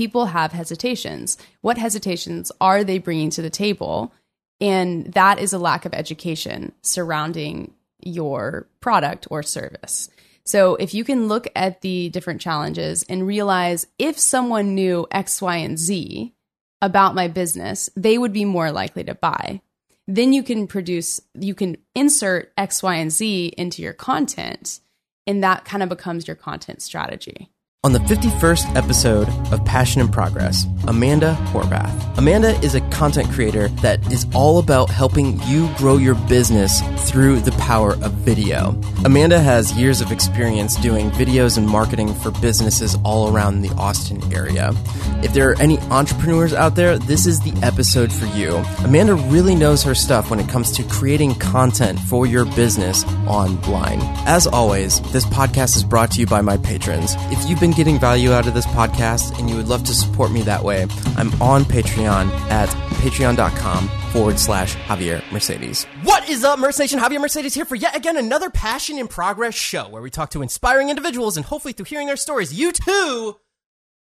people have hesitations. What hesitations are they bringing to the table? And that is a lack of education surrounding your product or service. So if you can look at the different challenges and realize if someone knew X, Y, and Z about my business, they would be more likely to buy. Then you can produce, you can insert X, Y, and Z into your content, and that kind of becomes your content strategy. On the 51st episode of Passion in Progress, Amanda Horvath. Amanda is a content creator that is all about helping you grow your business through the power of video. Amanda has years of experience doing videos and marketing for businesses all around the Austin area. If there are any entrepreneurs out there, this is the episode for you. Amanda really knows her stuff when it comes to creating content for your business online. As always, this podcast is brought to you by my patrons. If you've been getting value out of this podcast and you would love to support me that way, I'm on Patreon at patreon.com forward slash Javier Mercedes. What is up, Merce Nation? Javier Mercedes here for yet again another Passion in Progress show where we talk to inspiring individuals and hopefully through hearing their stories, you too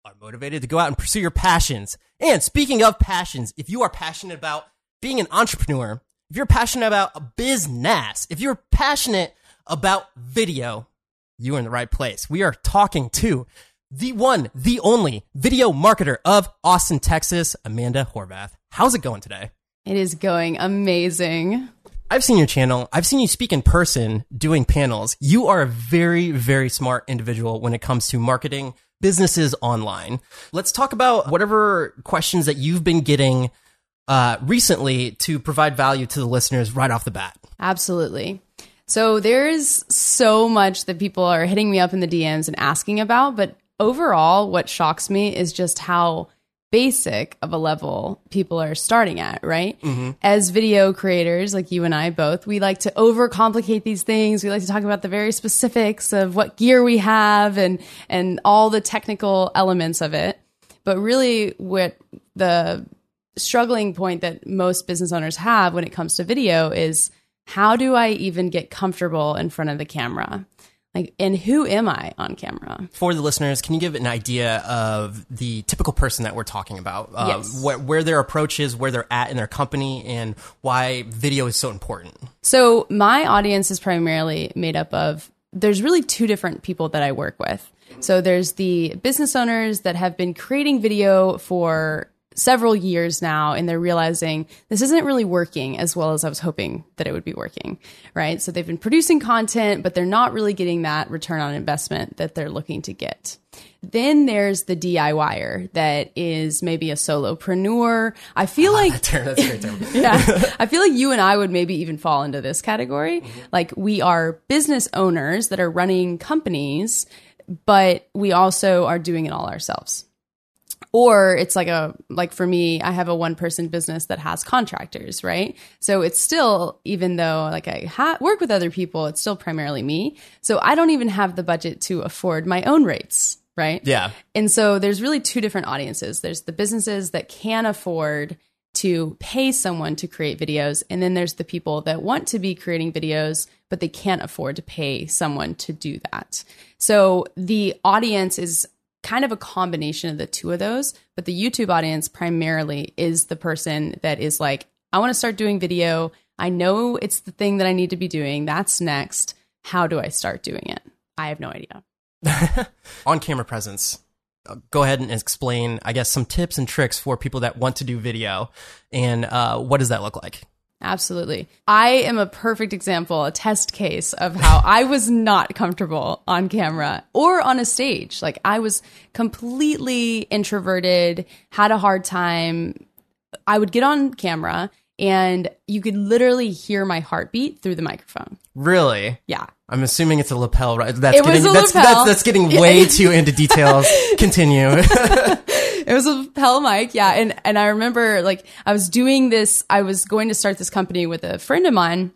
are motivated to go out and pursue your passions. And speaking of passions, if you are passionate about being an entrepreneur, if you're passionate about a business, if you're passionate about video, you are in the right place. We are talking to the one, the only video marketer of Austin, Texas, Amanda Horvath. How's it going today? It is going amazing. I've seen your channel. I've seen you speak in person doing panels. You are a very, very smart individual when it comes to marketing businesses online. Let's talk about whatever questions that you've been getting uh, recently to provide value to the listeners right off the bat. Absolutely. So there's so much that people are hitting me up in the DMs and asking about, but overall, what shocks me is just how basic of a level people are starting at, right? Mm-hmm. As video creators, like you and I both, we like to overcomplicate these things. We like to talk about the very specifics of what gear we have and and all the technical elements of it. But really what the struggling point that most business owners have when it comes to video is how do I even get comfortable in front of the camera? Like and who am I on camera? For the listeners, can you give an idea of the typical person that we're talking about? Uh, Yes. where, where their approach is, where they're at in their company, and why video is so important. So my audience is primarily made up of there's really two different people that I work with. So there's the business owners that have been creating video for several years now and they're realizing this isn't really working as well as I was hoping that it would be working, right? So they've been producing content but they're not really getting that return on investment that they're looking to get. Then there's the DIYer that is maybe a solopreneur. I feel like Term, That's a great term. yeah. I feel like you and I would maybe even fall into this category. Mm-hmm. Like we are business owners that are running companies, but we also are doing it all ourselves. Or it's like a like for me, I have a one person business that has contractors, right? So it's still even though like I ha- work with other people, it's still primarily me. So I don't even have the budget to afford my own rates, right? Yeah. And so there's really two different audiences. There's the businesses that can afford to pay someone to create videos, and then there's the people that want to be creating videos, but they can't afford to pay someone to do that. So the audience is kind of a combination of the two of those, but the YouTube audience primarily is the person that is like, I want to start doing video. I know it's the thing that I need to be doing. That's next. How do I start doing it? I have no idea. On camera presence. Uh, Go ahead and explain, I guess, some tips and tricks for people that want to do video, and uh, what does that look like? Absolutely. I am a perfect example, a test case of how I was not comfortable on camera or on a stage. Like I was completely introverted, had a hard time. I would get on camera and you could literally hear my heartbeat through the microphone. Really? Yeah. I'm assuming it's a lapel, right? That's It was getting a that's, lapel. that's that's getting way too into details. Continue. It was a lapel mic, yeah. And and I remember like I was doing this. I was going to start this company with a friend of mine,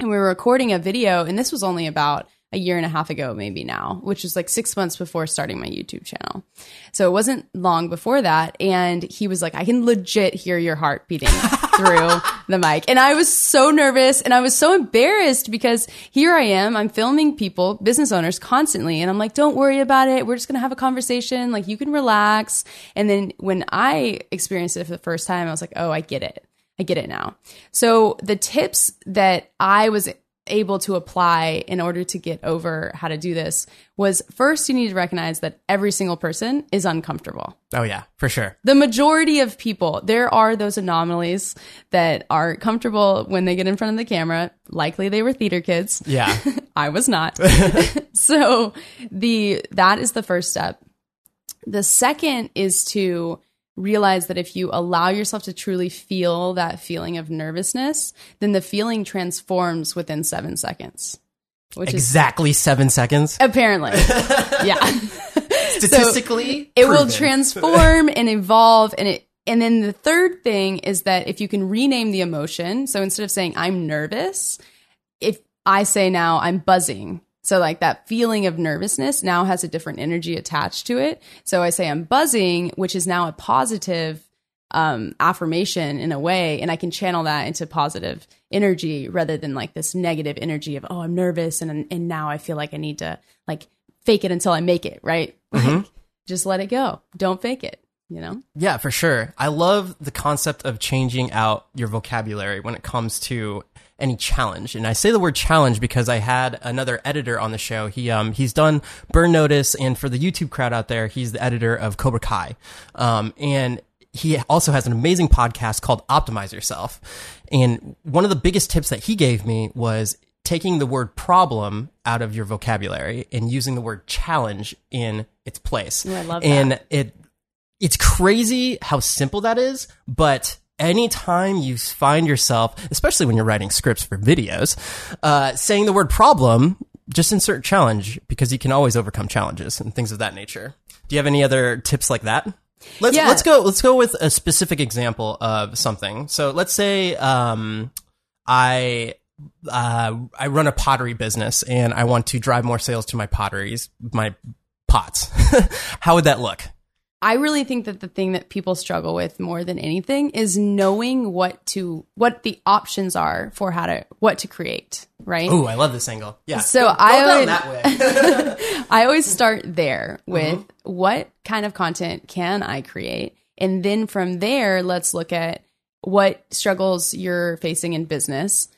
and we were recording a video. And this was only about a year and a half ago, maybe now, which was like six months before starting my YouTube channel. So it wasn't long before that. And he was like, I can legit hear your heart beating through the mic. And I was so nervous and I was so embarrassed because here I am, I'm filming people, business owners constantly. And I'm like, don't worry about it. We're just going to have a conversation. Like you can relax. And then when I experienced it for the first time, I was like, oh, I get it. I get it now. So the tips that I was able to apply in order to get over how to do this was first you need to recognize that every single person is uncomfortable. Oh yeah, for sure. The majority of people, there are those anomalies that are comfortable when they get in front of the camera. Likely they were theater kids. Yeah. I was not. so the that is the first step. The second is to realize that if you allow yourself to truly feel that feeling of nervousness, then the feeling transforms within seven seconds. Which exactly seven seconds. apparently, yeah, Statistically, it will transform and evolve, and it. And then the third thing is that if you can rename the emotion, so instead of saying I'm nervous, if I say now I'm buzzing, so like that feeling of nervousness now has a different energy attached to it. So I say I'm buzzing, which is now a positive um, affirmation in a way, and I can channel that into positive energy rather than like this negative energy of oh I'm nervous and and now I feel like I need to like fake it until I make it right. Like, just let it go. Don't fake it. You know. Yeah, for sure. I love the concept of changing out your vocabulary when it comes to any challenge. And I say the word challenge because I had another editor on the show. He um he's done Burn Notice and for the YouTube crowd out there, he's the editor of Cobra Kai. Um and he also has an amazing podcast called Optimize Yourself. And one of the biggest tips that he gave me was taking the word problem out of your vocabulary and using the word challenge in its place. Ooh, I love and that. it it's crazy how simple that is, but anytime you find yourself, especially when you're writing scripts for videos, uh, saying the word problem, just insert challenge because you can always overcome challenges and things of that nature. Do you have any other tips like that? Let's Yeah. let's go let's go with a specific example of something. So let's say um, I uh, I run a pottery business and I want to drive more sales to my potteries, my pots. How would that look? I really think that the thing that people struggle with more than anything is knowing what to what the options are for how to what to create, right? Ooh, I love this angle. Yeah. So go, go I way. I always start there mm-hmm. with what kind of content can I create? And then from there, let's look at what struggles you're facing in business.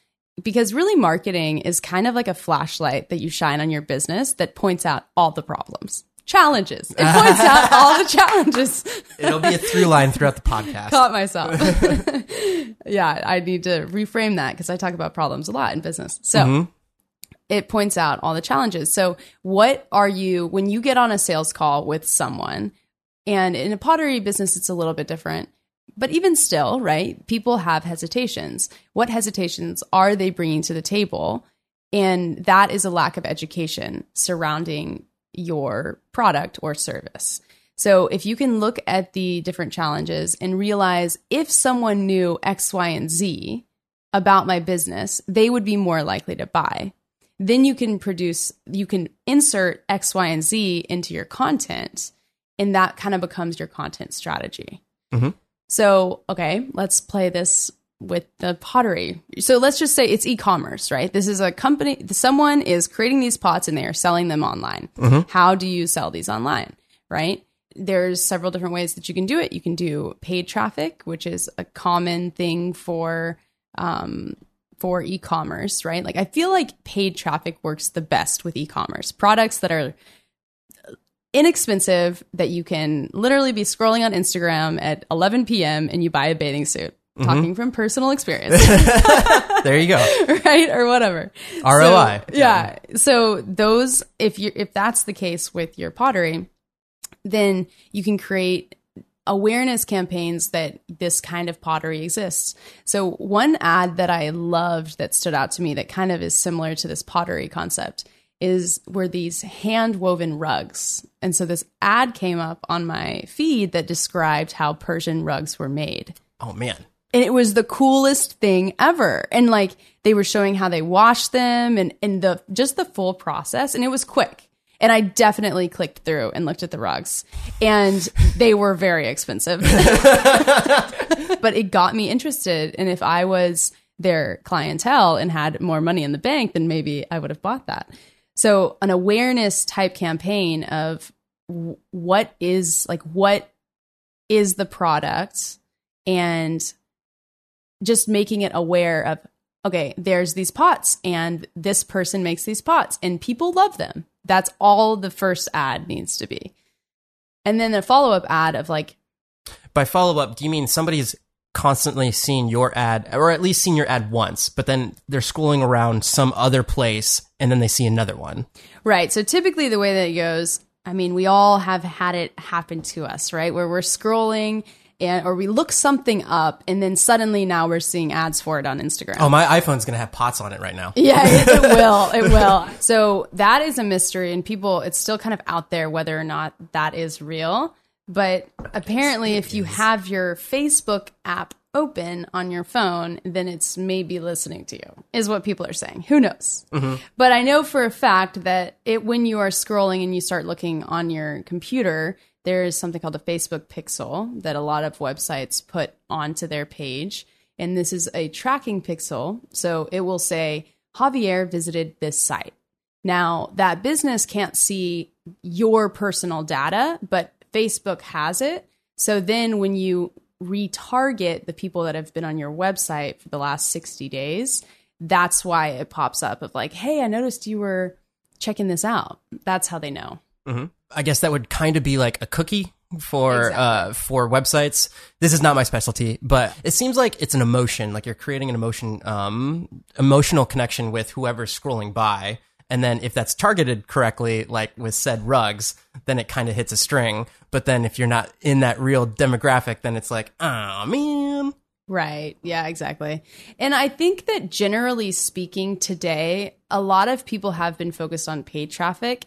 Because really, marketing is kind of like a flashlight that you shine on your business that points out all the problems, challenges. It points out all the challenges. It'll be a through line throughout the podcast. Caught myself. yeah, I need to reframe that because I talk about problems a lot in business. So mm-hmm. it points out all the challenges. So, what are you, when you get on a sales call with someone, and in a pottery business, it's a little bit different, but even still, right? People have hesitations. What hesitations are they bringing to the table? And that is a lack of education surrounding your product or service. So if you can look at the different challenges and realize if someone knew X, Y, and Z about my business, they would be more likely to buy. Then you can produce, you can insert X, Y, and Z into your content, and that kind of becomes your content strategy. Mm-hmm. So, okay, let's play this with the pottery. So let's just say it's e-commerce, right? This is a company, someone is creating these pots and they are selling them online. How do you sell these online, right? There's several different ways that you can do it. You can do paid traffic, which is a common thing for um, for e-commerce, right? Like I feel like paid traffic works the best with e-commerce products that are inexpensive that you can literally be scrolling on Instagram at 11 p.m. and you buy a bathing suit. Talking mm-hmm. from personal experience, There you go. right, or whatever. ROI. So, yeah. So those, if you if that's the case with your pottery, then you can create awareness campaigns that this kind of pottery exists. So one ad that I loved that stood out to me that kind of is similar to this pottery concept is were these hand woven rugs. And so this ad came up on my feed that described how Persian rugs were made. Oh man. And it was the coolest thing ever. And like they were showing how they washed them and, and the just the full process. And it was quick. And I definitely clicked through and looked at the rugs. And they were very expensive. but it got me interested. And if I was their clientele and had more money in the bank, then maybe I would have bought that. So, an awareness type campaign of what is like, what is the product and just making it aware of, okay, there's these pots and this person makes these pots and people love them. That's all the first ad needs to be. And then a follow up ad of like, By follow up, do you mean somebody's constantly seen your ad, or at least seen your ad once, but then they're scrolling around some other place and then they see another one? Right. So typically the way that it goes, I mean, we all have had it happen to us, right? Where we're scrolling and or we look something up and then suddenly now we're seeing ads for it on Instagram. Oh, my iPhone's going to have pots on it right now. Yeah, it, it will. It will. So that is a mystery and people it's still kind of out there whether or not that is real. But apparently if you have your Facebook app open on your phone, then it's maybe listening to you, is what people are saying. Who knows? Mm-hmm. But I know for a fact that it when you are scrolling and you start looking on your computer, there is something called a Facebook pixel that a lot of websites put onto their page. And this is a tracking pixel. So it will say, Javier visited this site. Now, that business can't see your personal data, but Facebook has it. So then when you retarget the people that have been on your website for the last 60 days, that's why it pops up of like, hey, I noticed you were checking this out. That's how they know. Mm-hmm. I guess that would kind of be like a cookie for Exactly. uh for websites. This is not my specialty, but it seems like it's an emotion, like you're creating an emotion um emotional connection with whoever's scrolling by. And then if that's targeted correctly, like with said rugs, then it kind of hits a string. But then if you're not in that real demographic, then it's like, oh man. Right. Yeah, exactly. And I think that generally speaking, today, a lot of people have been focused on paid traffic.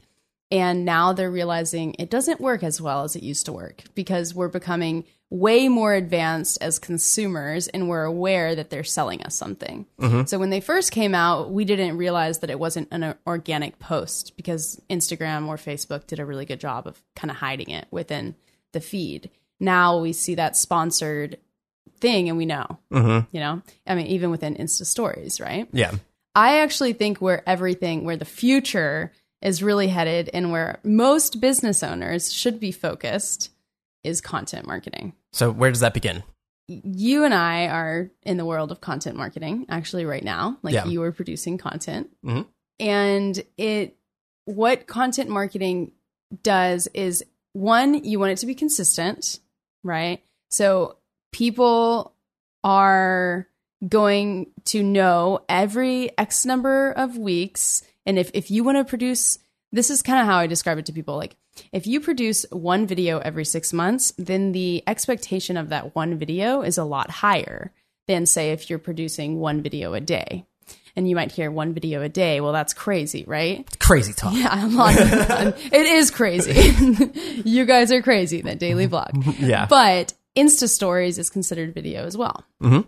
And now they're realizing it doesn't work as well as it used to work because we're becoming way more advanced as consumers and we're aware that they're selling us something. Mm-hmm. So when they first came out, we didn't realize that it wasn't an organic post because Instagram or Facebook did a really good job of kind of hiding it within the feed. Now we see that sponsored thing and we know. Mm-hmm. You know, I mean, even within Insta stories, right? Yeah. I actually think where everything, where the future is really headed and where most business owners should be focused is content marketing. So where does that begin? You and I are in the world of content marketing actually right now. Like Yeah. you are producing content. Mhm. And it what content marketing does is one, you want it to be consistent, right? So people are going to know every X number of weeks. And if, if you want to produce, this is kind of how I describe it to people. Like, if you produce one video every six months, then the expectation of that one video is a lot higher than, say, if you're producing one video a day. And you might hear one video a day. Well, that's crazy, right? Crazy talk. Yeah, of, it is crazy. you guys are crazy, that daily vlog. Yeah. But Insta stories is considered video as well. Mhm.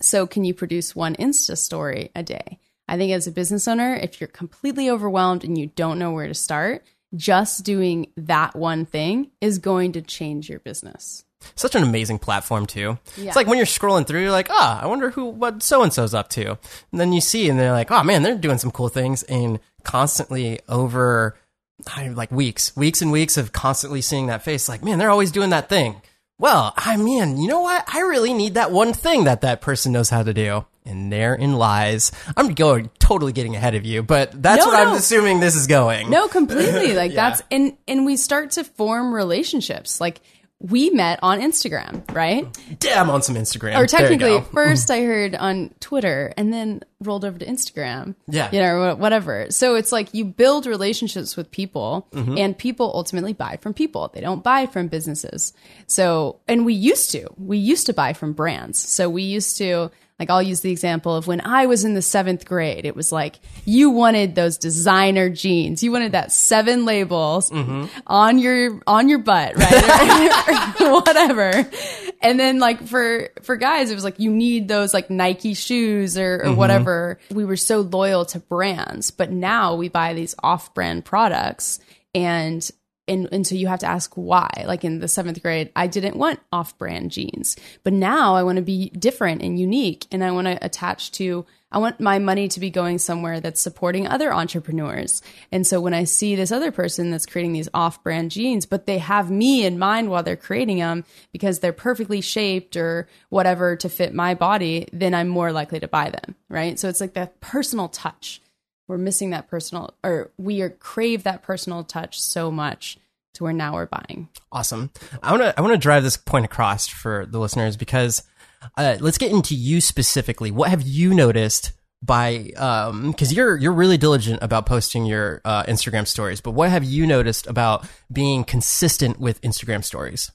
So, can you produce one Insta story a day? I think as a business owner, if you're completely overwhelmed and you don't know where to start, just doing that one thing is going to change your business. such an amazing platform too. Yeah. It's like when you're scrolling through, you're like, ah, I wonder who what so and so's up to, and then you see, and they're like, oh man, they're doing some cool things, and constantly over I- like weeks, weeks and weeks of constantly seeing that face, like, man, they're always doing that thing. Well, I mean, you know what? I really need that one thing that that person knows how to do. And therein lies. I'm going totally getting ahead of you, but that's No, what I'm assuming this is going. No, completely. Like Yeah. that's and and we start to form relationships. Like we met on Instagram, right? Damn on some Instagram. Or technically, first I heard on Twitter and then rolled over to Instagram. Yeah. You know, whatever. So it's like you build relationships with people Mm-hmm. and people ultimately buy from people. They don't buy from businesses. So, and we used to, we used to buy from brands. So we used to, like, I'll use the example of when I was in the seventh grade, it was like you wanted those designer jeans. You wanted that seven labels Mm-hmm. on your, on your butt, right? or whatever. And then like for for guys, it was like you need those like Nike shoes or, or whatever. We were so loyal to brands, but now we buy these off-brand products and and and so you have to ask why. Like in the seventh grade, I didn't want off-brand jeans, but now I want to be different and unique, and I want to attach to. I want my money to be going somewhere that's supporting other entrepreneurs. And so when I see this other person that's creating these off-brand jeans, but they have me in mind while they're creating them because they're perfectly shaped or whatever to fit my body, then I'm more likely to buy them, right? So it's like that personal touch we're missing that personal or we are crave that personal touch so much to where now we're buying Awesome. I want to I want to drive this point across for the listeners because uh, let's get into you specifically. What have you noticed by um because you're you're really diligent about posting your uh, Instagram stories, but what have you noticed about being consistent with Instagram stories?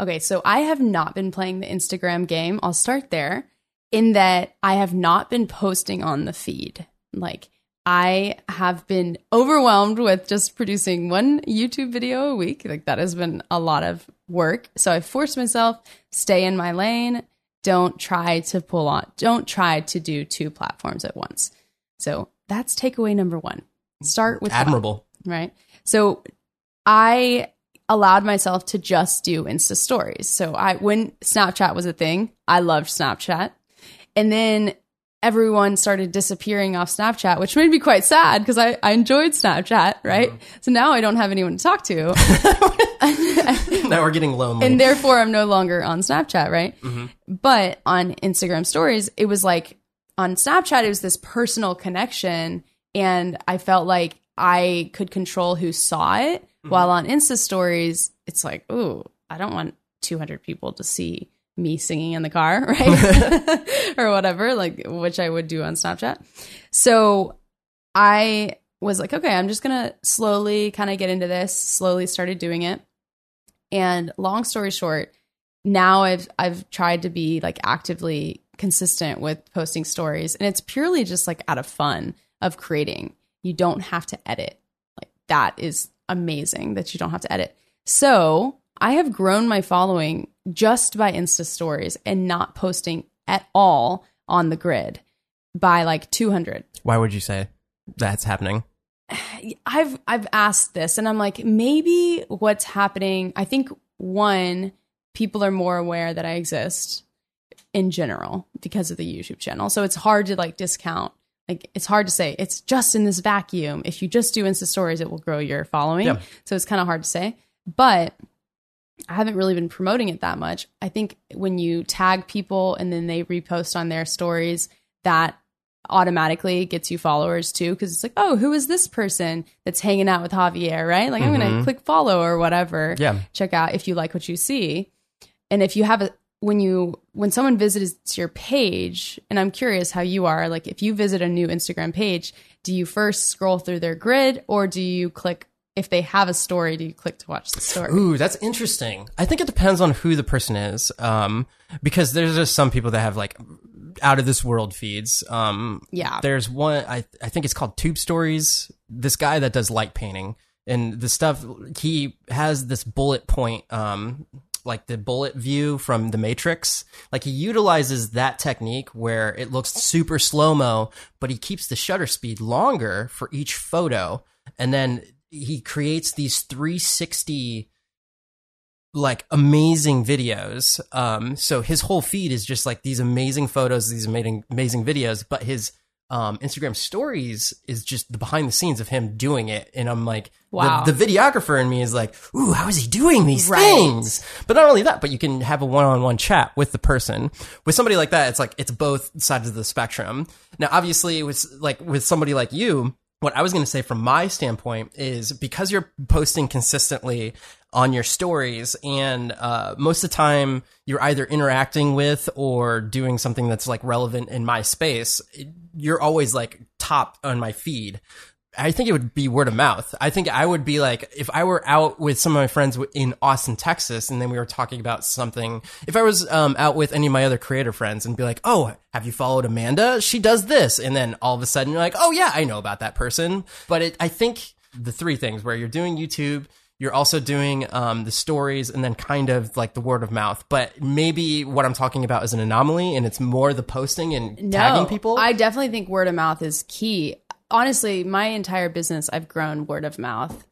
okay so i have not been playing the instagram game i'll start there in that i have not been posting on the feed like I have been overwhelmed with just producing one YouTube video a week. Like that has been a lot of work. So I forced myself stay in my lane. Don't try to pull on. Don't try to do two platforms at once. So that's takeaway number 1. Start with one, Admirable. right? So I allowed myself to just do Insta stories. So I when Snapchat was a thing, I loved Snapchat. And then everyone started disappearing off Snapchat, which made me quite sad because I, I enjoyed Snapchat, right? Uh-huh. So now I don't have anyone to talk to. now we're getting lonely. and therefore I'm no longer on Snapchat, right? Mm-hmm. But on Instagram stories, it was like on Snapchat, it was this personal connection, and I felt like I could control who saw it. Mm-hmm. While on Insta stories, it's like, ooh, I don't want 200 people to see me singing in the car, right? or whatever, like which I would do on Snapchat. So I was like, okay, I'm just gonna slowly kind of get into this. Slowly started doing it, and long story short, now I've I've tried to be like actively consistent with posting stories, and it's purely just like out of fun of creating. You don't have to edit. Like that is amazing that you don't have to edit. So I have grown my following just by Insta stories and not posting at all on the grid by like 200. Why would you say that's happening? I've I've asked this and I'm like maybe what's happening I think one people are more aware that I exist in general because of the YouTube channel. So it's hard to like discount like it's hard to say it's just in this vacuum. If you just do Insta stories it will grow your following. Yeah. So it's kind of hard to say. But I haven't really been promoting it that much. I think when you tag people and then they repost on their stories, that automatically gets you followers too. Cause it's like, oh, who is this person that's hanging out with Javier, right? Like, I'm going to mm-hmm. click follow or whatever. Yeah. Check out if you like what you see. And if you have a, when you, when someone visits your page, and I'm curious how you are, like, if you visit a new Instagram page, do you first scroll through their grid or do you click if they have a story, do you click to watch the story? Ooh, that's interesting. I think it depends on who the person is. Um, because there's just some people that have like out of this world feeds. Um, Yeah. there's one, I, I think it's called Tube Stories. This guy that does light painting and the stuff, he has this bullet point, um, like the bullet view from the Matrix. Like he utilizes that technique where it looks super slow mo, but he keeps the shutter speed longer for each photo. And then he creates these 360 like amazing videos. Um, so his whole feed is just like these amazing photos, these amazing amazing videos. But his um, Instagram stories is just the behind the scenes of him doing it, and I'm like, Wow. The, the videographer in me is like, ooh, how is he doing these Right. things? But not only that, but you can have a one-on-one chat with the person. With somebody like that, it's like it's both sides of the spectrum. Now, obviously, with like with somebody like you, what I was going to say from my standpoint is because you're posting consistently on your stories and uh, most of the time you're either interacting with or doing something that's like relevant in my space you're always like top on my feed I think it would be word of mouth. I think I would be like, if I were out with some of my friends in Austin, Texas, and then we were talking about something, if I was um, out with any of my other creator friends and be like, oh, have you followed Amanda? She does this. And then all of a sudden you're like, oh, yeah, I know about that person. But it, I think the three things where you're doing YouTube, You're also doing um, the stories and then kind of like the word of mouth. But maybe what I'm talking about is an anomaly and it's more the posting and tagging people. I definitely think word of mouth is key. Honestly, my entire business, I've grown word of mouth.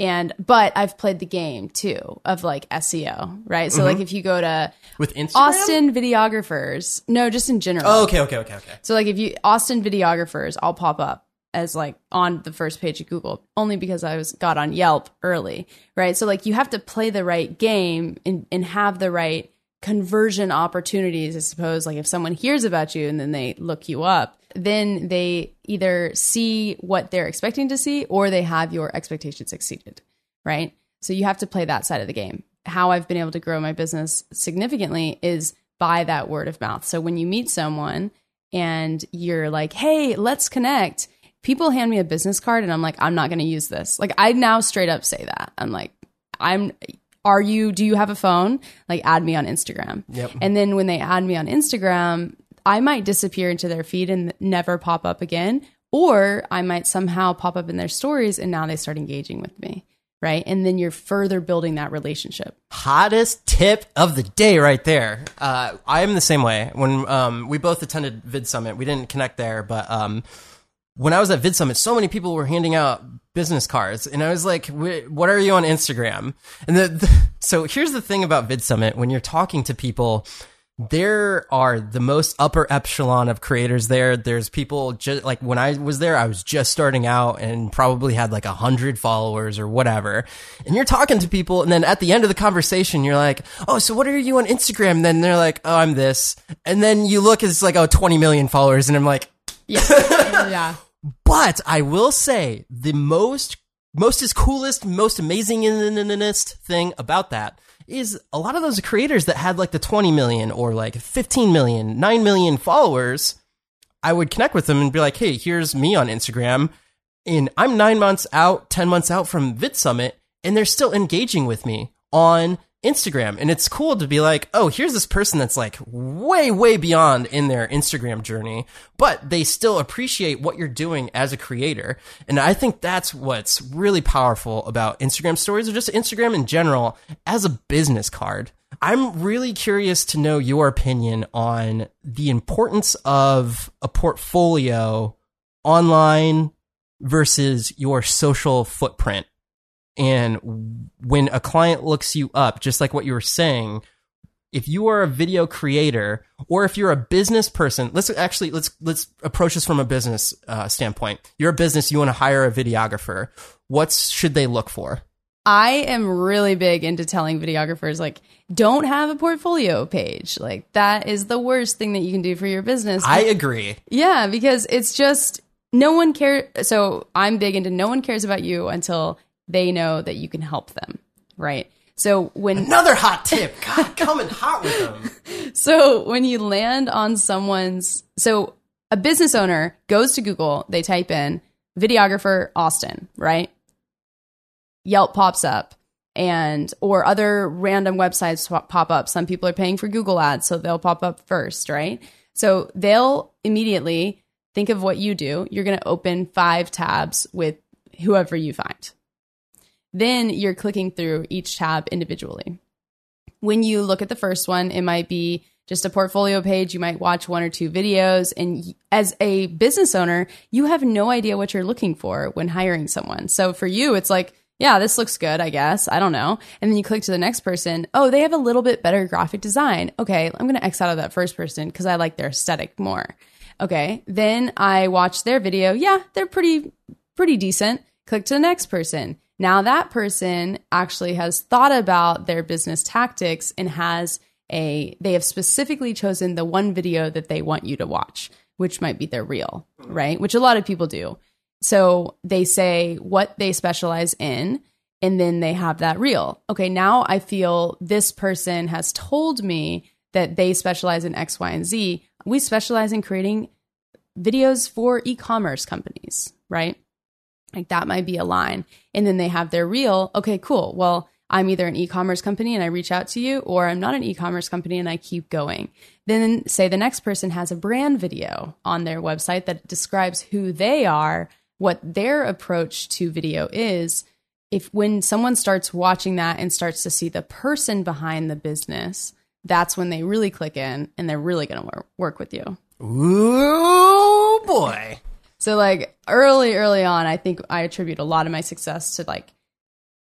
And, but I've played the game too of like SEO, right? So, like mm-hmm. if you go to With Instagram? Austin videographers, no, just in general. Oh, okay, okay, okay, okay. So like if you Austin videographers, I'll pop up as like on the first page of Google only because I was got on Yelp early, right? So like you have to play the right game and, and have the right conversion opportunities, I suppose. Like if someone hears about you and then they look you up, then they either see what they're expecting to see or they have your expectations exceeded, right? So you have to play that side of the game. How I've been able to grow my business significantly is by that word of mouth. So when you meet someone and you're like, hey, let's connect, people hand me a business card and I'm like, I'm not going to use this. Like, I now straight up say that. I'm like, I'm, are you, do you have a phone? Like, add me on Instagram. Yep. And then when they add me on Instagram, I might disappear into their feed and never pop up again. Or I might somehow pop up in their stories and now they start engaging with me. Right. And then you're further building that relationship. hottest tip of the day right there. Uh, I am the same way. When um, we both attended VidSummit, we didn't connect there, but um, when I was at VidSummit, so many people were handing out business cards, and I was like, "What are you on Instagram?" And the, the so here's the thing about VidSummit: when you're talking to people. There are the most upper echelon of creators there. There's people just like when I was there, I was just starting out and probably had like a hundred followers or whatever. And you're talking to people, and then at the end of the conversation, you're like, "Oh, so what are you on Instagram?" And then they're like, "Oh, I'm this," and then you look, it's like, "Oh, 20 million followers," and I'm like, Yeah. yeah. But I will say the most, most is coolest, most amazingest thing about that is a lot of those creators that had like the 20 million or like 15 million, 9 million followers. I would connect with them and be like, Hey, here's me on Instagram. And I'm nine months out, 10 months out from VidSummit and they're still engaging with me on Instagram. And it's cool to be like, oh, here's this person that's like way, way beyond in their Instagram journey, but they still appreciate what you're doing as a creator. And I think that's what's really powerful about Instagram stories or just Instagram in general as a business card. I'm really curious to know your opinion on the importance of a portfolio online versus your social footprint. And when a client looks you up, just like what you were saying, if you are a video creator or if you're a business person, let's actually let's let's approach this from a business uh, standpoint. You're a business, you want to hire a videographer. What should they look for? I am really big into telling videographers like don't have a portfolio page. Like that is the worst thing that you can do for your business. I agree. yeah, because it's just no one cares so I'm big into no one cares about you until they know that you can help them, right? So when Another hot tip. God, coming hot with them. so when you land on someone's so a business owner goes to Google, they type in videographer Austin, right? Yelp pops up and or other random websites pop- pop up. Some people are paying for Google ads, so they'll pop up first, right? So they'll immediately think of what you do. You're going to open five tabs with whoever you find. Then you're clicking through each tab individually. When you look at the first one, it might be just a portfolio page. You might watch one or two videos. And as a business owner, you have no idea what you're looking for when hiring someone. So for you, it's like, yeah, this looks good, I guess. I don't know. And then you click to the next person. Oh, they have a little bit better graphic design. Okay, I'm going to X out of that first person because I like their aesthetic more. Okay, then I watch their video. Yeah, they're pretty, pretty decent. Click to the next person. Now that person actually has thought about their business tactics and has a, they have specifically chosen the one video that they want you to watch, which might be their reel, right? Which a lot of people do. So they say what they specialize in, and then they have that reel. Okay, now I feel this person has told me that they specialize in X, Y, and Z. We specialize in creating videos for e commerce companies, right? Like that might be a line. And then they have their reel. Okay, cool. Well, I'm either an e commerce company and I reach out to you, or I'm not an e commerce company and I keep going. Then, say the next person has a brand video on their website that describes who they are, what their approach to video is. if when someone starts watching that and starts to see the person behind the business, that's when they really click in and they're really going to work, work with you. Ooh boy. So like early, early on, I think I attribute a lot of my success to like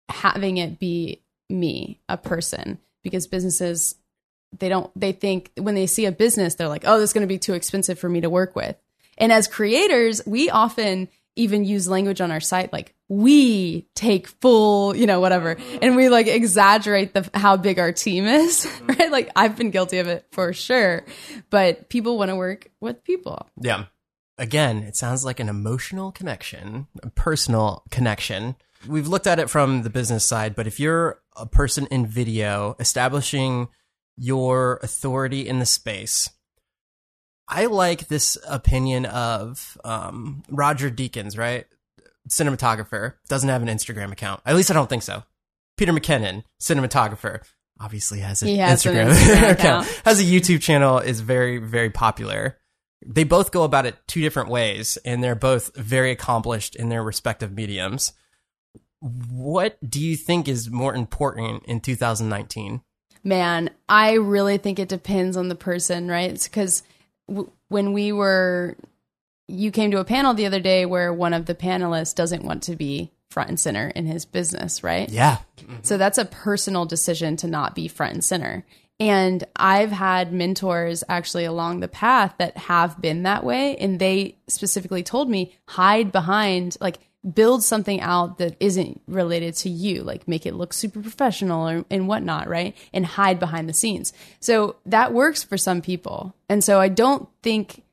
having it be me, a person, because businesses they don't they think when they see a business, they're like, oh, this is going to be too expensive for me to work with. And as creators, we often even use language on our site like we take full, you know, whatever, and we like exaggerate the how big our team is, mm-hmm. right? Like I've been guilty of it for sure, but people want to work with people. Yeah. Again, it sounds like an emotional connection, a personal connection. We've looked at it from the business side, but if you're a person in video establishing your authority in the space, I like this opinion of um, Roger Deakins, right? Cinematographer, doesn't have an Instagram account. At least I don't think so. Peter McKinnon, cinematographer, obviously has an has an Instagram, Instagram account. account. Has a YouTube channel, is very, very popular. They both go about it two different ways, and they're both very accomplished in their respective mediums. What do you think is more important in 2019? Man, I really think it depends on the person, right? Because when we were, you came to a panel the other day where one of the panelists doesn't want to be front and center in his business, right? Yeah. So that's a personal decision to not be front and center. And I've had mentors actually along the path that have been that way. And they specifically told me hide behind, like, build something out that isn't related to you, like make it look super professional or, and whatnot, right? And hide behind the scenes. So that works for some people. And so I don't think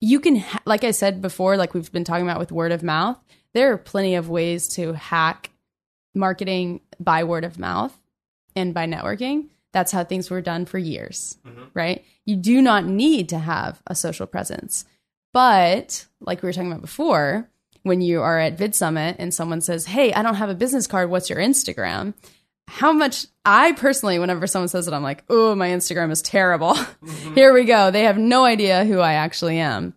you can, ha- like I said before, like we've been talking about with word of mouth, there are plenty of ways to hack marketing by word of mouth and by networking. That's how things were done for years, mm-hmm. right? You do not need to have a social presence. But like we were talking about before, when you are at VidSummit and someone says, Hey, I don't have a business card. What's your Instagram? How much I personally, whenever someone says it, I'm like, Oh, my Instagram is terrible. Mm-hmm. Here we go. They have no idea who I actually am.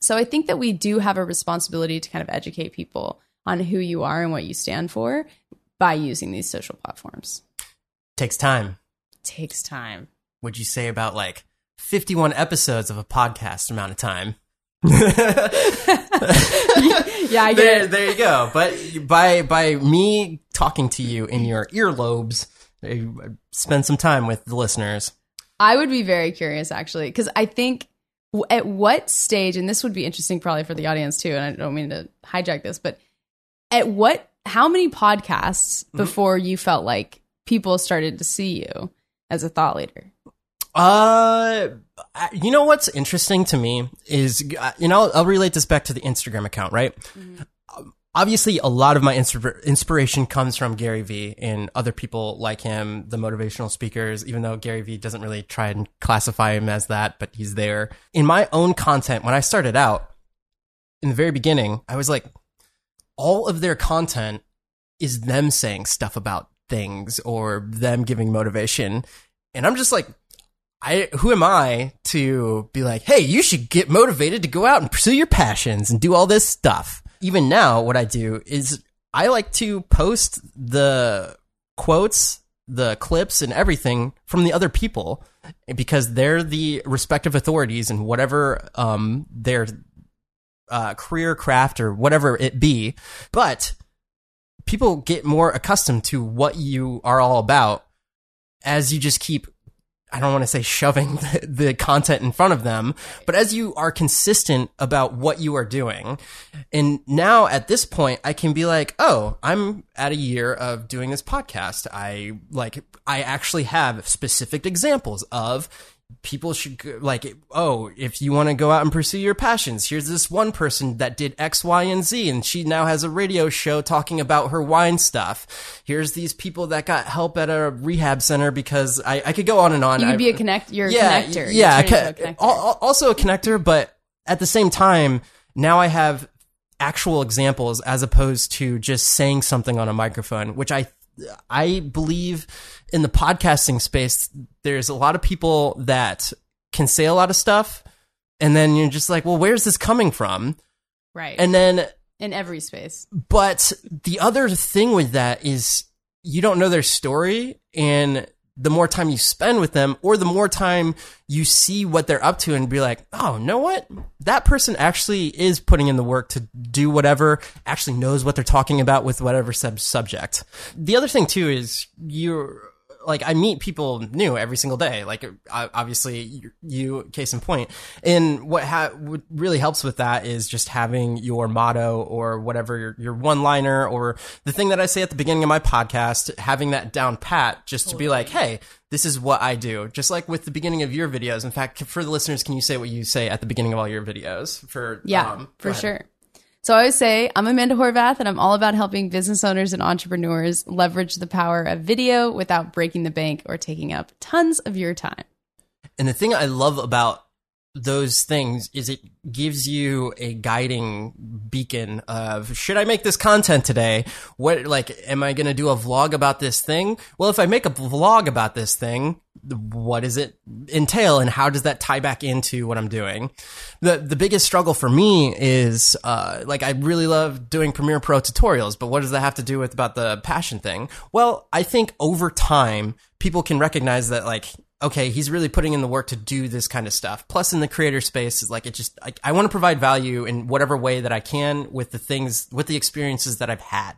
So I think that we do have a responsibility to kind of educate people on who you are and what you stand for by using these social platforms. Takes time. Takes time. Would you say about like 51 episodes of a podcast amount of time? Yeah, I get there, it. there you go. But by by me talking to you in your earlobes, spend some time with the listeners. I would be very curious actually, because I think at what stage, and this would be interesting probably for the audience too, and I don't mean to hijack this, but at what, how many podcasts mm-hmm. before you felt like people started to see you as a thought leader? Uh, you know what's interesting to me is, uh, you know, I'll relate this back to the Instagram account, right? Um, Obviously, a lot of my inspir- inspiration comes from Gary Vee and other people like him, the motivational speakers, even though Gary Vee doesn't really try and classify him as that, but he's there. In my own content, when I started out, in the very beginning, I was like, all of their content is them saying stuff about things or them giving motivation. And I'm just like, I who am I to be like, hey, you should get motivated to go out and pursue your passions and do all this stuff. Even now, what I do is I like to post the quotes, the clips, and everything from the other people because they're the respective authorities and whatever um, their uh, career craft or whatever it be. But people get more accustomed to what you are all about as you just keep I don't want to say shoving the, the content in front of them, but as you are consistent about what you are doing. And now at this point, I can be like, oh, I'm at a year of doing this podcast. I like, I actually have specific examples of people should go- like oh if you want to go out and pursue your passions here's this one person that did x y and z and she now has a radio show talking about her wine stuff here's these people that got help at a rehab center because i, I could go on and on You could be a connect. You're a yeah, connector. Yeah, a connector. al- al- also a connector, but at the same time, now I have actual examples as opposed to just saying something on a microphone, which I I believe in the podcasting space. There's a lot of people that can say a lot of stuff, and then you're just like, well, where's this coming from? right. And then in every space. But the other thing with that is you don't know their story and the more time you spend with them or the more time you see what they're up to and be like, oh, know what? That person actually is putting in the work to do whatever, actually knows what they're talking about with whatever sub- subject. The other thing too is you're like I meet people new every single day. Like obviously you, you case in point. And what ha- what really helps with that is just having your motto or whatever your, your one liner or the thing that I say at the beginning of my podcast, having that down pat, just to be like, hey, this is what I do. Just like with the beginning of your videos. In fact, for the listeners, can you say what you say at the beginning of all your videos? For yeah, um, for sure. So I always say I'm Amanda Horvath and I'm all about helping business owners and entrepreneurs leverage the power of video without breaking the bank or taking up tons of your time. And the thing I love about those things is it gives you a guiding beacon of should I make this content today? What like am I going to do a vlog about this thing? Well, if I make a vlog about this thing, what does it entail and how does that tie back into what I'm doing? The the biggest struggle for me is uh like I really love doing Premiere Pro tutorials, but what does that have to do with about the passion thing? Well, I think over time people can recognize that like okay, he's really putting in the work to do this kind of stuff. Plus, in the creator space, is like it just I, I want to provide value in whatever way that I can with the things with the experiences that I've had.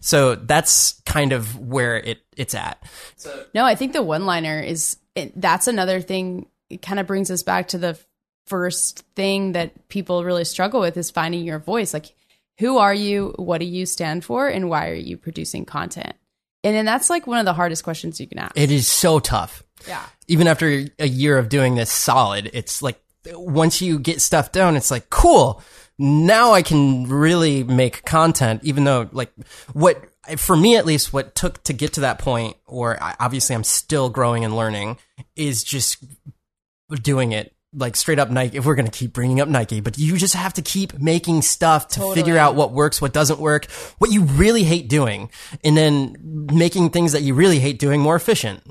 So that's kind of where it it's at. So no, I think the one liner is it, that's another thing. It kind of brings us back to the first thing that people really struggle with is finding your voice. Like, who are you? What do you stand for? And why are you producing content? And then that's like one of the hardest questions you can ask. It is so tough. Yeah. Even after a year of doing this solid, it's like once you get stuff down, it's like, cool. Now I can really make content, even though like what, for me at least, what took to get to that point, or obviously I'm still growing and learning, is just doing it like straight up Nike, if we're going to keep bringing up Nike, but you just have to keep making stuff to totally. figure out what works, what doesn't work, what you really hate doing, and then making things that you really hate doing more efficient.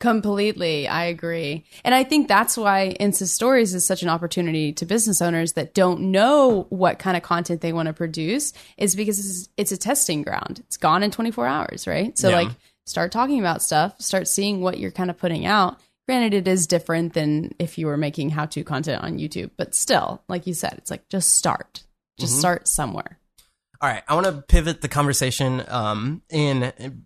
Completely. I agree. And I think that's why Insta Stories is such an opportunity to business owners that don't know what kind of content they want to produce, is because it's, it's a testing ground. It's gone in 24 hours, right? So, yeah. like, start talking about stuff, start seeing what you're kind of putting out. Granted, it is different than if you were making how to content on YouTube, but still, like you said, it's like just start, just mm-hmm. start somewhere. All right, I want to pivot the conversation um, in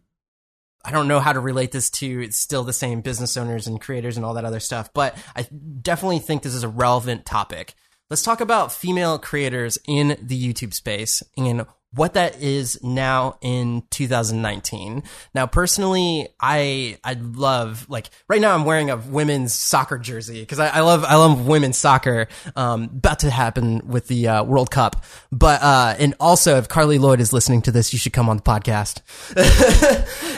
I don't know how to relate this to still the same business owners and creators and all that other stuff, but I definitely think this is a relevant topic. Let's talk about female creators in the YouTube space and what that is now in 2019. Now, personally, I I love like right now I'm wearing a women's soccer jersey because I, I, love I love women's soccer. Um, about to happen with the uh, World Cup, but uh, and also if Carli Lloyd is listening to this, you should come on the podcast.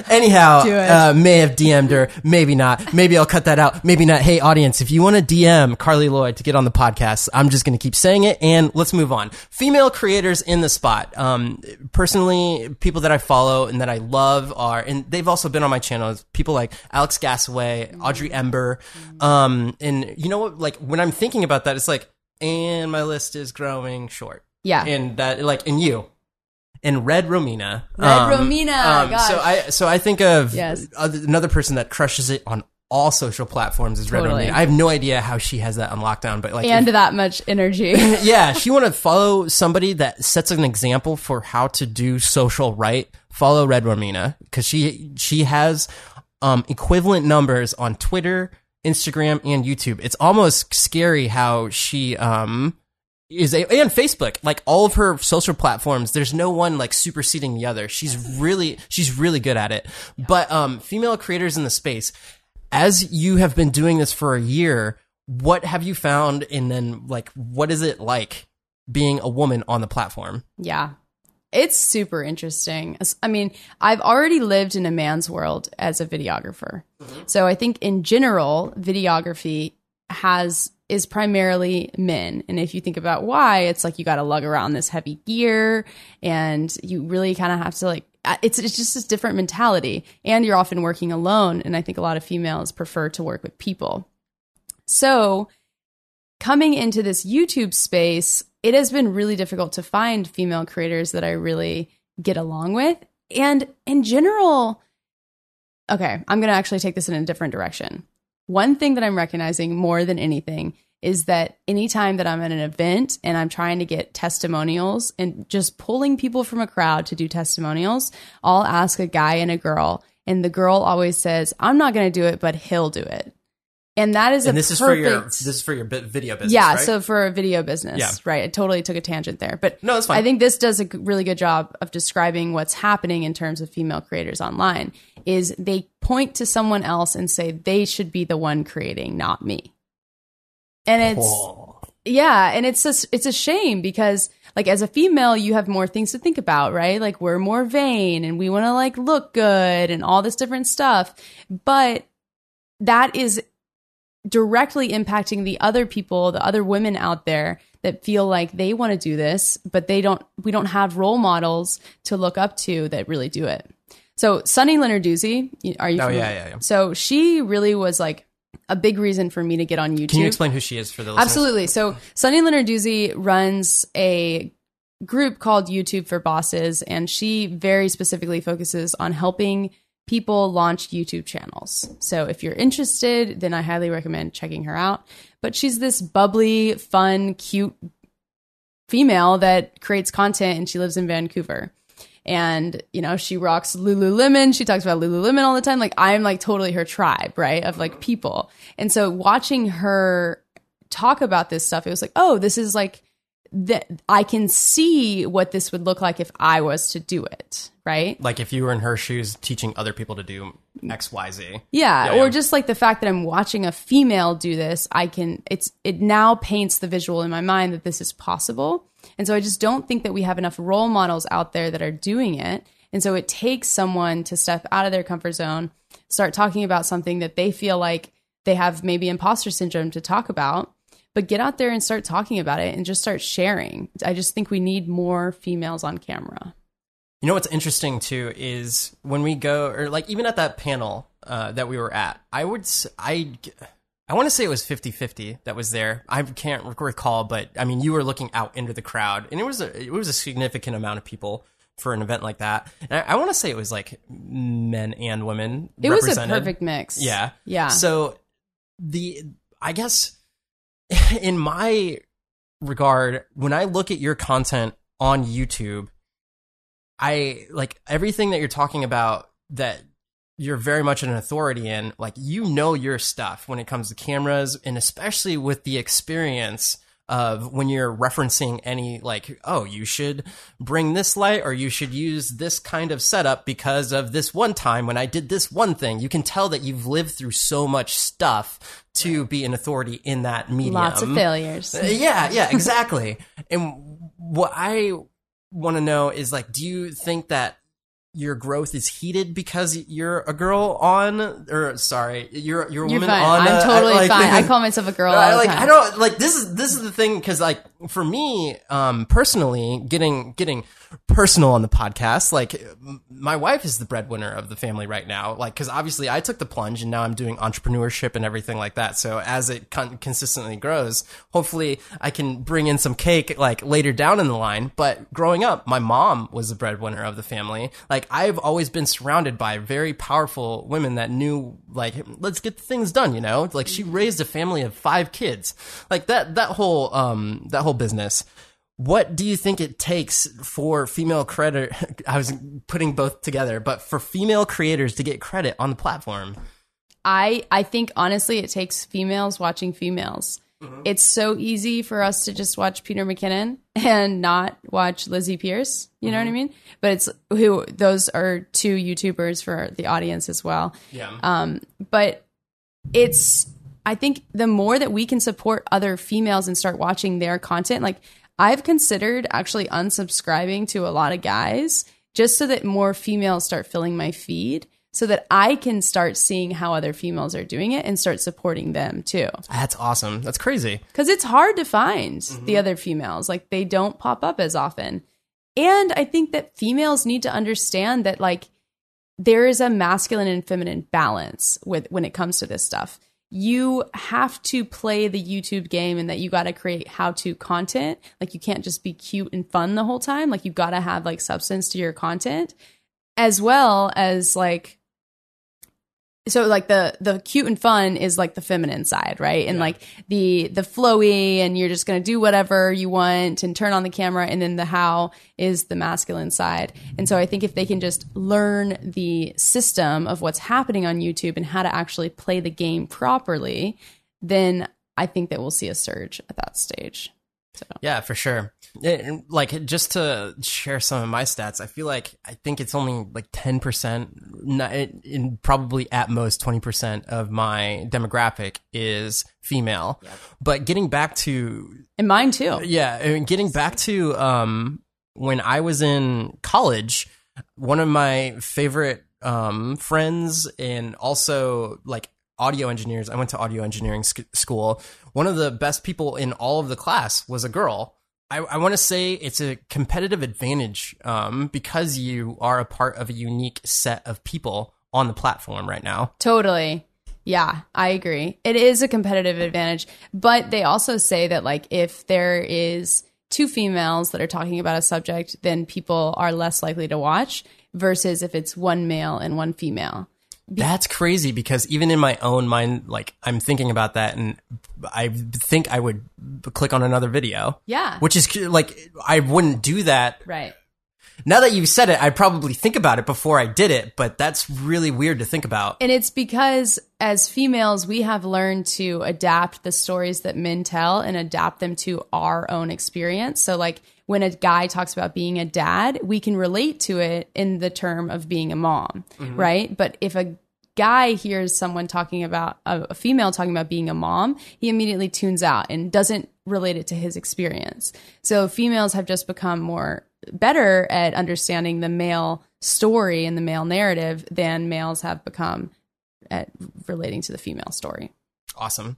Anyhow, uh, may have DM'd her, maybe not. Maybe I'll cut that out. Maybe not. Hey, audience, if you want to DM Carli Lloyd to get on the podcast, I'm just going to keep saying it, and let's move on. Female creators in the spot. Um, um, personally, people that I follow and that I love are, and they've also been on my channel. People like Alex Gasaway, Audrey Ember, um, and you know what? Like when I'm thinking about that, it's like, and my list is growing short. Yeah, and that like, and you, and Red Romina. Red um, Romina. Um, so I so I think of yes. another person that crushes it on all social platforms is totally. Red Romina. I have no idea how she has that on lockdown, but like and if, that much energy. yeah, she want to follow somebody that sets an example for how to do social right. Follow Red Romina because she she has um, equivalent numbers on Twitter, Instagram, and YouTube. It's almost scary how she um is a and Facebook, like all of her social platforms, there's no one like superseding the other. She's really she's really good at it. But um female creators in the space, as you have been doing this for a year, what have you found? And then, like, what is it like being a woman on the platform? Yeah. It's super interesting. I mean, I've already lived in a man's world as a videographer. Mm-hmm. So I think in general, videography has is primarily men. And if you think about why, it's like you got to lug around this heavy gear and you really kind of have to like it's it's just a different mentality and you're often working alone and i think a lot of females prefer to work with people so coming into this youtube space it has been really difficult to find female creators that I really get along with. And in general, okay, I'm going to actually take this in a different direction. One thing that I'm recognizing more than anything is that anytime that I'm at an event and I'm trying to get testimonials and just pulling people from a crowd to do testimonials, I'll ask a guy and a girl, and the girl always says, I'm not going to do it, but he'll do it. And that is and a this is for your this is for your video business. yeah, right? so for a video business, Yeah. right? I totally took a tangent there, but No, that's fine. I think this does a really good job of describing what's happening in terms of female creators online. Is they point to someone else and say they should be the one creating, not me. And it's yeah, and it's a, it's a shame because like as a female, you have more things to think about, right? Like we're more vain and we want to like look good and all this different stuff, but that is directly impacting the other people, the other women out there that feel like they want to do this, but they don't we don't have role models to look up to that really do it. So Sunny Lenarduzzi, you- are you Oh, familiar? yeah, yeah, yeah. So she really was like a big reason for me to get on YouTube. Can you explain who she is for the listeners? Absolutely. So Sunny Lenarduzzi runs a group called YouTube for Bosses, and she very specifically focuses on helping people launch YouTube channels. So if you're interested, then I highly recommend checking her out. But she's this bubbly, fun, cute female that creates content and she lives in Vancouver. And, you know, she rocks Lululemon. She talks about Lululemon all the time. Like, I'm like totally her tribe, right? Of like people. And so watching her talk about this stuff, it was like, oh, this is like, that I can see what this would look like if I was to do it, right? Like if you were in her shoes teaching other people to do X, Y, Z. Yeah, Yeah, or yeah. just like the fact that I'm watching a female do this, I can it's it now paints the visual in my mind that this is possible. And so I just don't think that we have enough role models out there that are doing it. And so it takes someone to step out of their comfort zone, start talking about something that they feel like they have maybe imposter syndrome to talk about, but get out there and start talking about it and just start sharing. I just think we need more females on camera. You know what's interesting too is when we go, or like even at that panel uh, that we were at, I would, I, I want to say it was 50 50 that was there. I can't recall, but I mean, you were looking out into the crowd and it was a, it was a significant amount of people for an event like that. And I, I want to say it was like men and women. It was a perfect mix. Yeah. Yeah. So the I guess in my regard, when I look at your content on YouTube, I like everything that you're talking about that you're very much an authority in, like you know your stuff when it comes to cameras and especially with the experience of when you're referencing any like oh you should bring this light or you should use this kind of setup because of this one time when I did this one thing you can tell that you've lived through so much stuff to be an authority in that medium Lots of failures. uh, yeah, yeah, exactly. and what I want to know is like, do you think that your growth is heated because you're a girl on, or sorry, you're you're a You're woman fine. on? I'm uh, totally like- fine. I call myself a girl. I, like. I don't like this is this is the thing because like for me um personally getting getting personal on the podcast like my wife is the breadwinner of the family right now like because obviously I took the plunge and now I'm doing entrepreneurship and everything like that so as it con- consistently grows hopefully I can bring in some cake like later down in the line but growing up my mom was the breadwinner of the family like I've always been surrounded by very powerful women that knew like let's get things done you know? Like she raised a family of five kids. Like that that whole um that whole business. What do you think it takes for female credit i was putting both together but for female creators to get credit on the platform? I I think honestly it takes females watching females. It's so easy for us to just watch Peter McKinnon and not watch Lizzie Pierce. You know what I mean? But it's who those are two YouTubers for the audience as well. yeah Um, but it's I think the more that we can support other females and start watching their content, like I've considered actually unsubscribing to a lot of guys just so that more females start filling my feed so that I can start seeing how other females are doing it and start supporting them too. that's awesome that's crazy Cuz it's hard to find the mm-hmm. other females. Like they don't pop up as often. And I think that females need to understand that like there is a masculine and feminine balance with when it comes to this stuff. you have to play the YouTube game and that you got to create how to content. Like you can't just be cute and fun the whole time. Like you got to have like substance to your content as well as like so like the the cute and fun is like the feminine side right? And like the the flowy and you're just going to do whatever you want and turn on the camera and then the how is the masculine side. And so i think if they can just learn the system of what's happening on youtube and how to actually play the game properly then i think that we'll see a surge at that stage. So Yeah, for sure. And, like just to share some of my stats, I feel like I think it's only like ten percent, in probably at most twenty percent of my demographic is female. But getting back to and mine too yeah, I mean, getting back to um when I was in college, one of my favorite um friends and also like audio engineers. I went to audio engineering sc- school. One of the best people in all of the class was a girl. I, I want to say it's a competitive advantage um, because you are a part of a unique set of people on the platform right now. Totally. Yeah, I agree. It is a competitive advantage, but they also say that like if there is two females that are talking about a subject, then people are less likely to watch versus if it's one male and one female. That's crazy because even in my own mind, like I'm thinking about that and I think I would click on another video. Yeah. Which is like, I wouldn't do that. Right. Now that you've said it, I'd probably think about it before I did it, but that's really weird to think about. And it's because as females, we have learned to adapt the stories that men tell and adapt them to our own experience. So, like when a guy talks about being a dad, we can relate to it in the term of being a mom, mm-hmm. right? But if a guy hears someone talking about a, a female talking about being a mom, he immediately tunes out and doesn't relate it to his experience. So, females have just become more better at understanding the male story and the male narrative than males have become at relating to the female story. Awesome.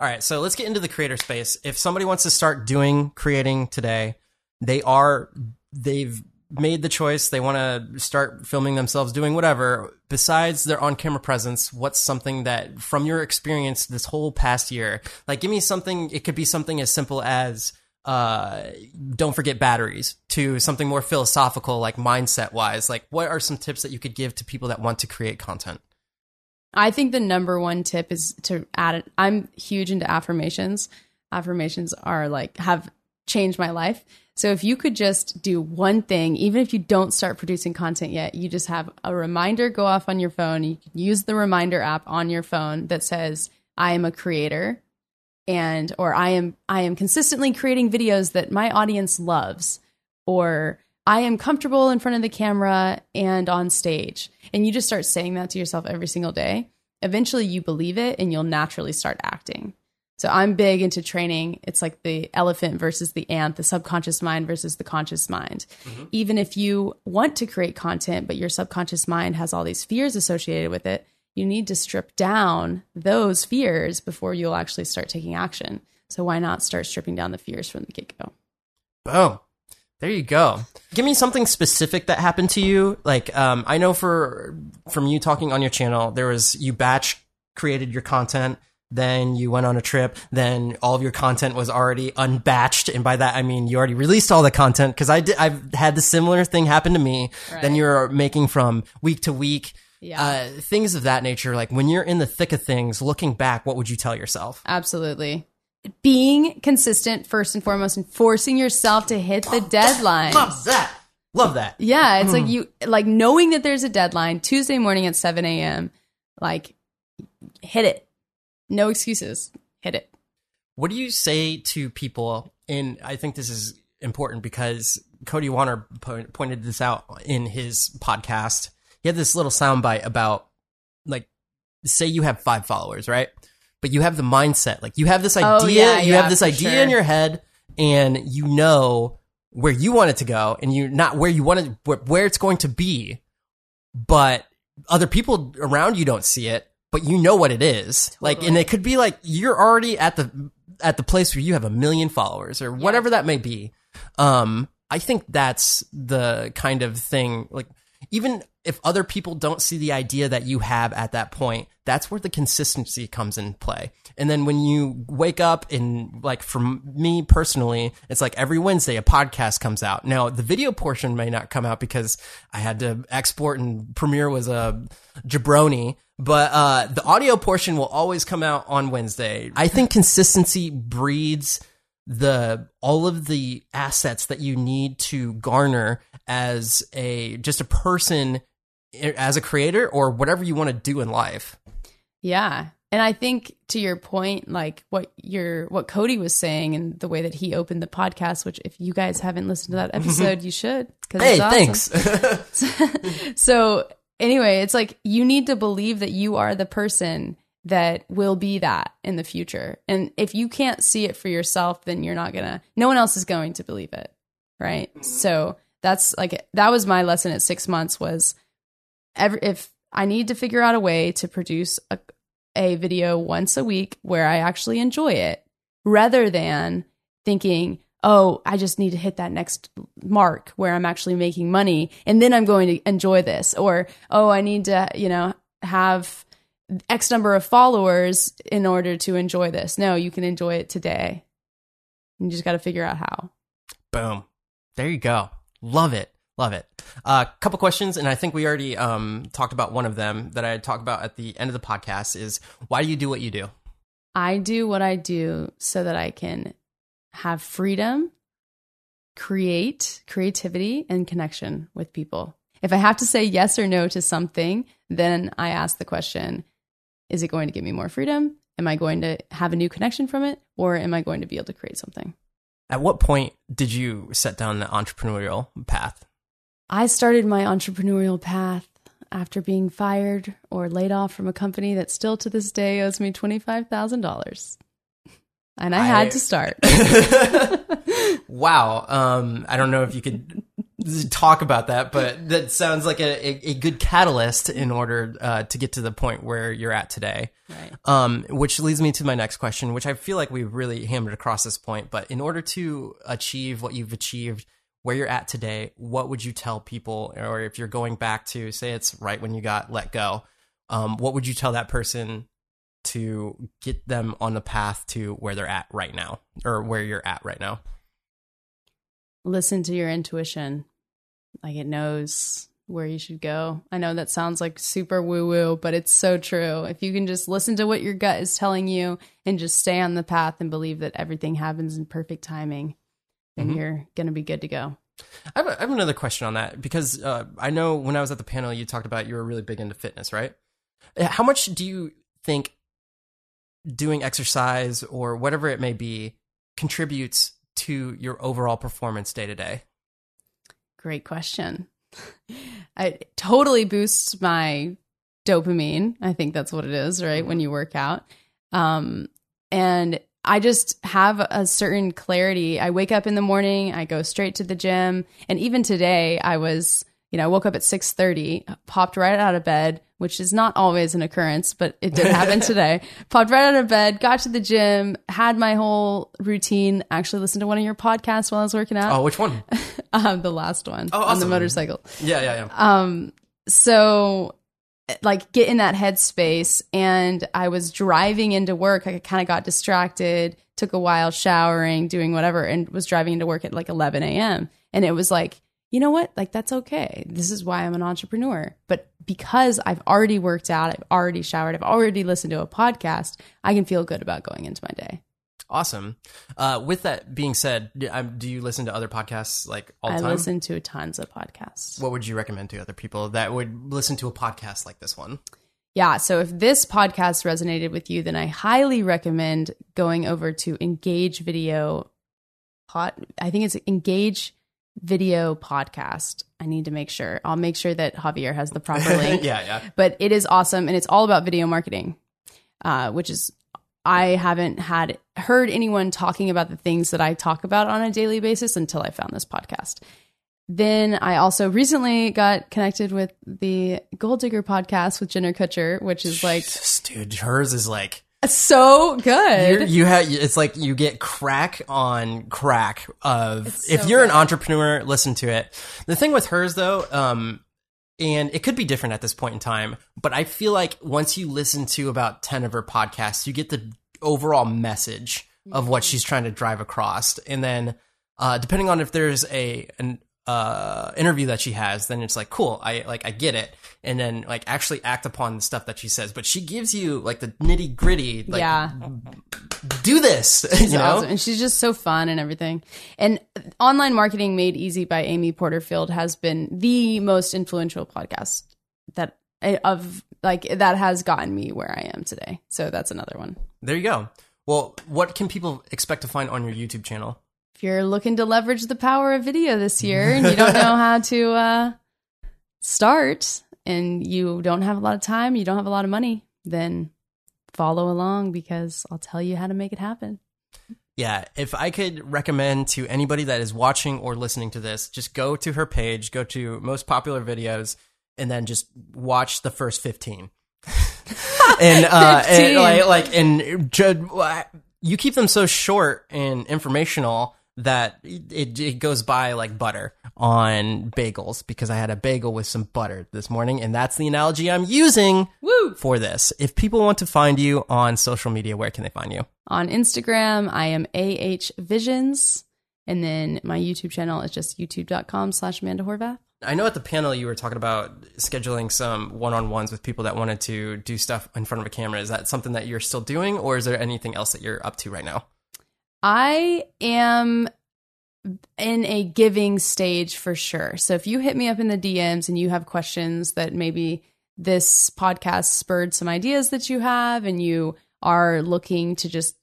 All right, so let's get into the creator space. If somebody wants to start doing creating today, they are they've made the choice, they want to start filming themselves doing whatever. Besides their on-camera presence, what's something that from your experience this whole past year, like give me something it could be something as simple as uh don't forget batteries to something more philosophical like mindset wise like what are some tips that you could give to people that want to create content I think the number one tip is to add it. I'm huge into affirmations. Affirmations are like have changed my life. So if you could just do one thing, even if you don't start producing content yet, you just have a reminder go off on your phone. You can use the reminder app on your phone that says, I am a creator and or I am I am consistently creating videos that my audience loves or I am comfortable in front of the camera and on stage. And you just start saying that to yourself every single day. Eventually you believe it and you'll naturally start acting. So I'm big into training. It's like the elephant versus the ant, the subconscious mind versus the conscious mind. Even if you want to create content, but your subconscious mind has all these fears associated with it, you need to strip down those fears before you'll actually start taking action. So why not start stripping down the fears from the get go? Boom. There you go. Give me something specific that happened to you. Like, um, I know for from you talking on your channel, there was you batch created your content, then you went on a trip, then all of your content was already unbatched, and by that I mean you already released all the content. Because I did, I've had the similar thing happen to me. Then you're making from week to week. Yeah. Uh, things of that nature. Like when you're in the thick of things, looking back, what would you tell yourself? Absolutely. Being consistent first and foremost and forcing yourself to hit the deadline. Love that. Love that. Yeah, it's like you like knowing that there's a deadline Tuesday morning at 7 a.m. Like hit it. No excuses. Hit it. What do you say to people? And I think this is important because Cody Warner po- pointed this out in his podcast. He had this little soundbite about, like, say you have five followers, right? But you have the mindset, like you have this oh, idea, Oh, yeah, you yeah, have this idea sure. in your head, and you know where you want it to go, and you're not where you want it, where, where it's going to be, but other people around you don't see it, but you know what it is. Like, and it could be like you're already at the at the place where you have a million followers or whatever that may be. Um, I think that's the kind of thing. Like, even if other people don't see the idea that you have at that point, that's where the consistency comes in play. And then when you wake up and like for me personally, it's like every Wednesday a podcast comes out. Now the video portion may not come out because I had to export and Premiere was a jabroni, but uh, the audio portion will always come out on Wednesday. I think consistency breeds the all of the assets that you need to garner as a just a person as a creator or whatever you want to do in life. Yeah. And I think to your point, like what your what Cody was saying and the way that he opened the podcast, which if you guys haven't listened to that episode, you should. Hey, awesome. thanks. so anyway, it's like you need to believe that you are the person that will be that in the future. And if you can't see it for yourself, then you're not gonna. No one else is going to believe it, right? Mm-hmm. So that's like that was my lesson at six months was every if I need to figure out a way to produce a, a video once a week where I actually enjoy it rather than thinking, oh, I just need to hit that next mark where I'm actually making money and then I'm going to enjoy this. Or, oh, I need to, you know, have X number of followers in order to enjoy this. No, you can enjoy it today. You just got to figure out how. Boom. There you go. Love it. Love it. A uh, couple questions, and I think we already um, talked about one of them that I talked about at the end of the podcast. Is why do you do what you do? I do what I do so that I can have freedom, create creativity, and connection with people. If I have to say yes or no to something, then I ask the question: Is it going to give me more freedom? Am I going to have a new connection from it, or am I going to be able to create something? At what point did you set down the entrepreneurial path? I started my entrepreneurial path after being fired or laid off from a company that still to this day owes me $25,000. And I, I, had to start. wow. Um, I don't know if you could talk about that, but that sounds like a, a, a good catalyst in order uh, to get to the point where you're at today. Right. Um, which leads me to my next question, which I feel like we've really hammered across this point. But in order to achieve what you've achieved, where you're at today, what would you tell people, or if you're going back to say it's right when you got let go, um, what would you tell that person to get them on the path to where they're at right now, or where you're at right now? Listen to your intuition, like it knows where you should go. I know that sounds like super woo woo, but it's so true. If you can just listen to what your gut is telling you and just stay on the path and believe that everything happens in perfect timing, then mm-hmm. you're going to be good to go. I have, a, I have, another question on that because uh, I know when I was at the panel, you talked about you were really big into fitness, right? Uh, how much do you think doing exercise or whatever it may be contributes to your overall performance day to day? Great question. it totally boosts my dopamine. I think that's what it is, right? Mm-hmm. When you work out. Um, and I just have a certain clarity. I wake up in the morning, I go straight to the gym, and even today I was, you know, I woke up at 6:30, popped right out of bed, which is not always an occurrence, but it did happen today. Popped right out of bed, got to the gym, had my whole routine, actually listened to one of your podcasts while I was working out. Oh, which one? um, the last one oh, awesome. on the motorcycle. Yeah, yeah, yeah. Um so like get in that headspace and I was driving into work. I kind of got distracted, took a while showering, doing whatever, and was driving into work at like 11 a.m. And it was like, you know what? Like, that's okay. This is why I'm an entrepreneur. But because I've already worked out, I've already showered, I've already listened to a podcast, I can feel good about going into my day. Awesome. Uh, with that being said, um, do you listen to other podcasts like all the I time? I listen to tons of podcasts. What would you recommend to other people that would listen to a podcast like this one? Yeah. So if this podcast resonated with you, then I highly recommend going over to Engage Video. Hot. I think it's Engage Video Podcast. I need to make sure. I'll make sure that Javier has the proper link. yeah, yeah. But it is awesome, and it's all about video marketing, uh, which is I haven't had heard anyone talking about the things that I talk about on a daily basis until I found this podcast. Then I also recently got connected with the Goal Digger podcast with Jenna Kutcher, which is like, dude, hers is like so good. You're, you have it's like you get crack on crack of so if you're good. an entrepreneur, listen to it. The thing with hers though, um, and it could be different at this point in time, but I feel like once you listen to about 10 of her podcasts, you get the overall message of what she's trying to drive across. And then, uh, depending on if there's a, an, uh, interview that she has, then it's like, cool. I like, I get it. And then like actually act upon the stuff that she says, but she gives you like the nitty gritty, like, yeah. do this, you know? awesome. And she's just so fun and everything. And Online Marketing Made Easy by Amy Porterfield has been the most influential podcast that of like that has gotten me where I am today. So that's another one. There you go. Well, what can people expect to find on your YouTube channel? If you're looking to leverage the power of video this year and you don't know how to uh, start and you don't have a lot of time, you don't have a lot of money, then follow along because I'll tell you how to make it happen. Yeah, if I could recommend to anybody that is watching or listening to this, just go to her page, go to most popular videos, and then just watch the first 15. and, uh, 15. and like, like, and you keep them so short and informational that it, it goes by like butter on bagels because I had a bagel with some butter this morning, and that's the analogy I'm using Woo! for this. If people want to find you on social media, where can they find you? On Instagram, I am AH Visions, and then my YouTube channel is just youtube.com slash Amanda Horvath. I know at the panel you were talking about scheduling some one-on-ones with people that wanted to do stuff in front of a camera. Is that something that you're still doing, or is there anything else that you're up to right now? I am in a giving stage for sure. So if you hit me up in the DMs and you have questions that maybe this podcast spurred some ideas that you have and you are looking to just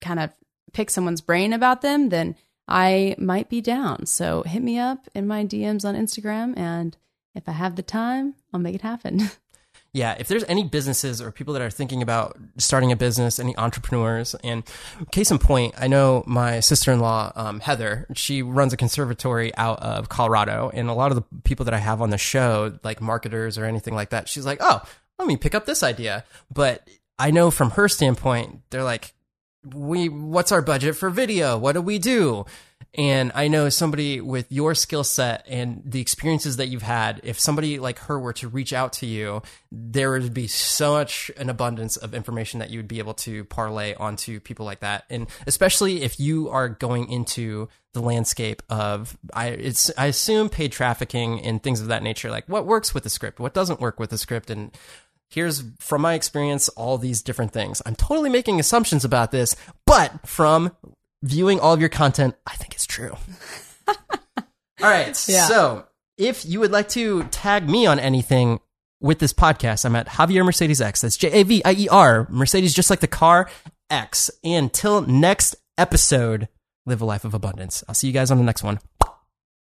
kind of pick someone's brain about them, then I might be down. So hit me up in my DMs on Instagram and if I have the time, I'll make it happen. yeah, if there's any businesses or people that are thinking about starting a business, any entrepreneurs, and case in point, I know my sister in law, um, Heather, she runs a conservatory out of Colorado, and a lot of the people that I have on the show, like marketers or anything like that, she's like, oh, let me pick up this idea. But I know from her standpoint, they're like, we, what's our budget for video? What do we do? And I know somebody with your skill set and the experiences that you've had, if somebody like her were to reach out to you, there would be so much an abundance of information that you would be able to parlay onto people like that. And especially if you are going into the landscape of I it's I assume paid trafficking and things of that nature, like what works with the script, what doesn't work with the script and here's from my experience all these different things. I'm totally making assumptions about this, but from viewing all of your content, I think it's true. all right. Yeah. So if you would like to tag me on anything with this podcast, I'm at Javier Mercedes X. That's J A V I E R. Mercedes, just like the car X. Until next episode, live a life of abundance. I'll see you guys on the next one.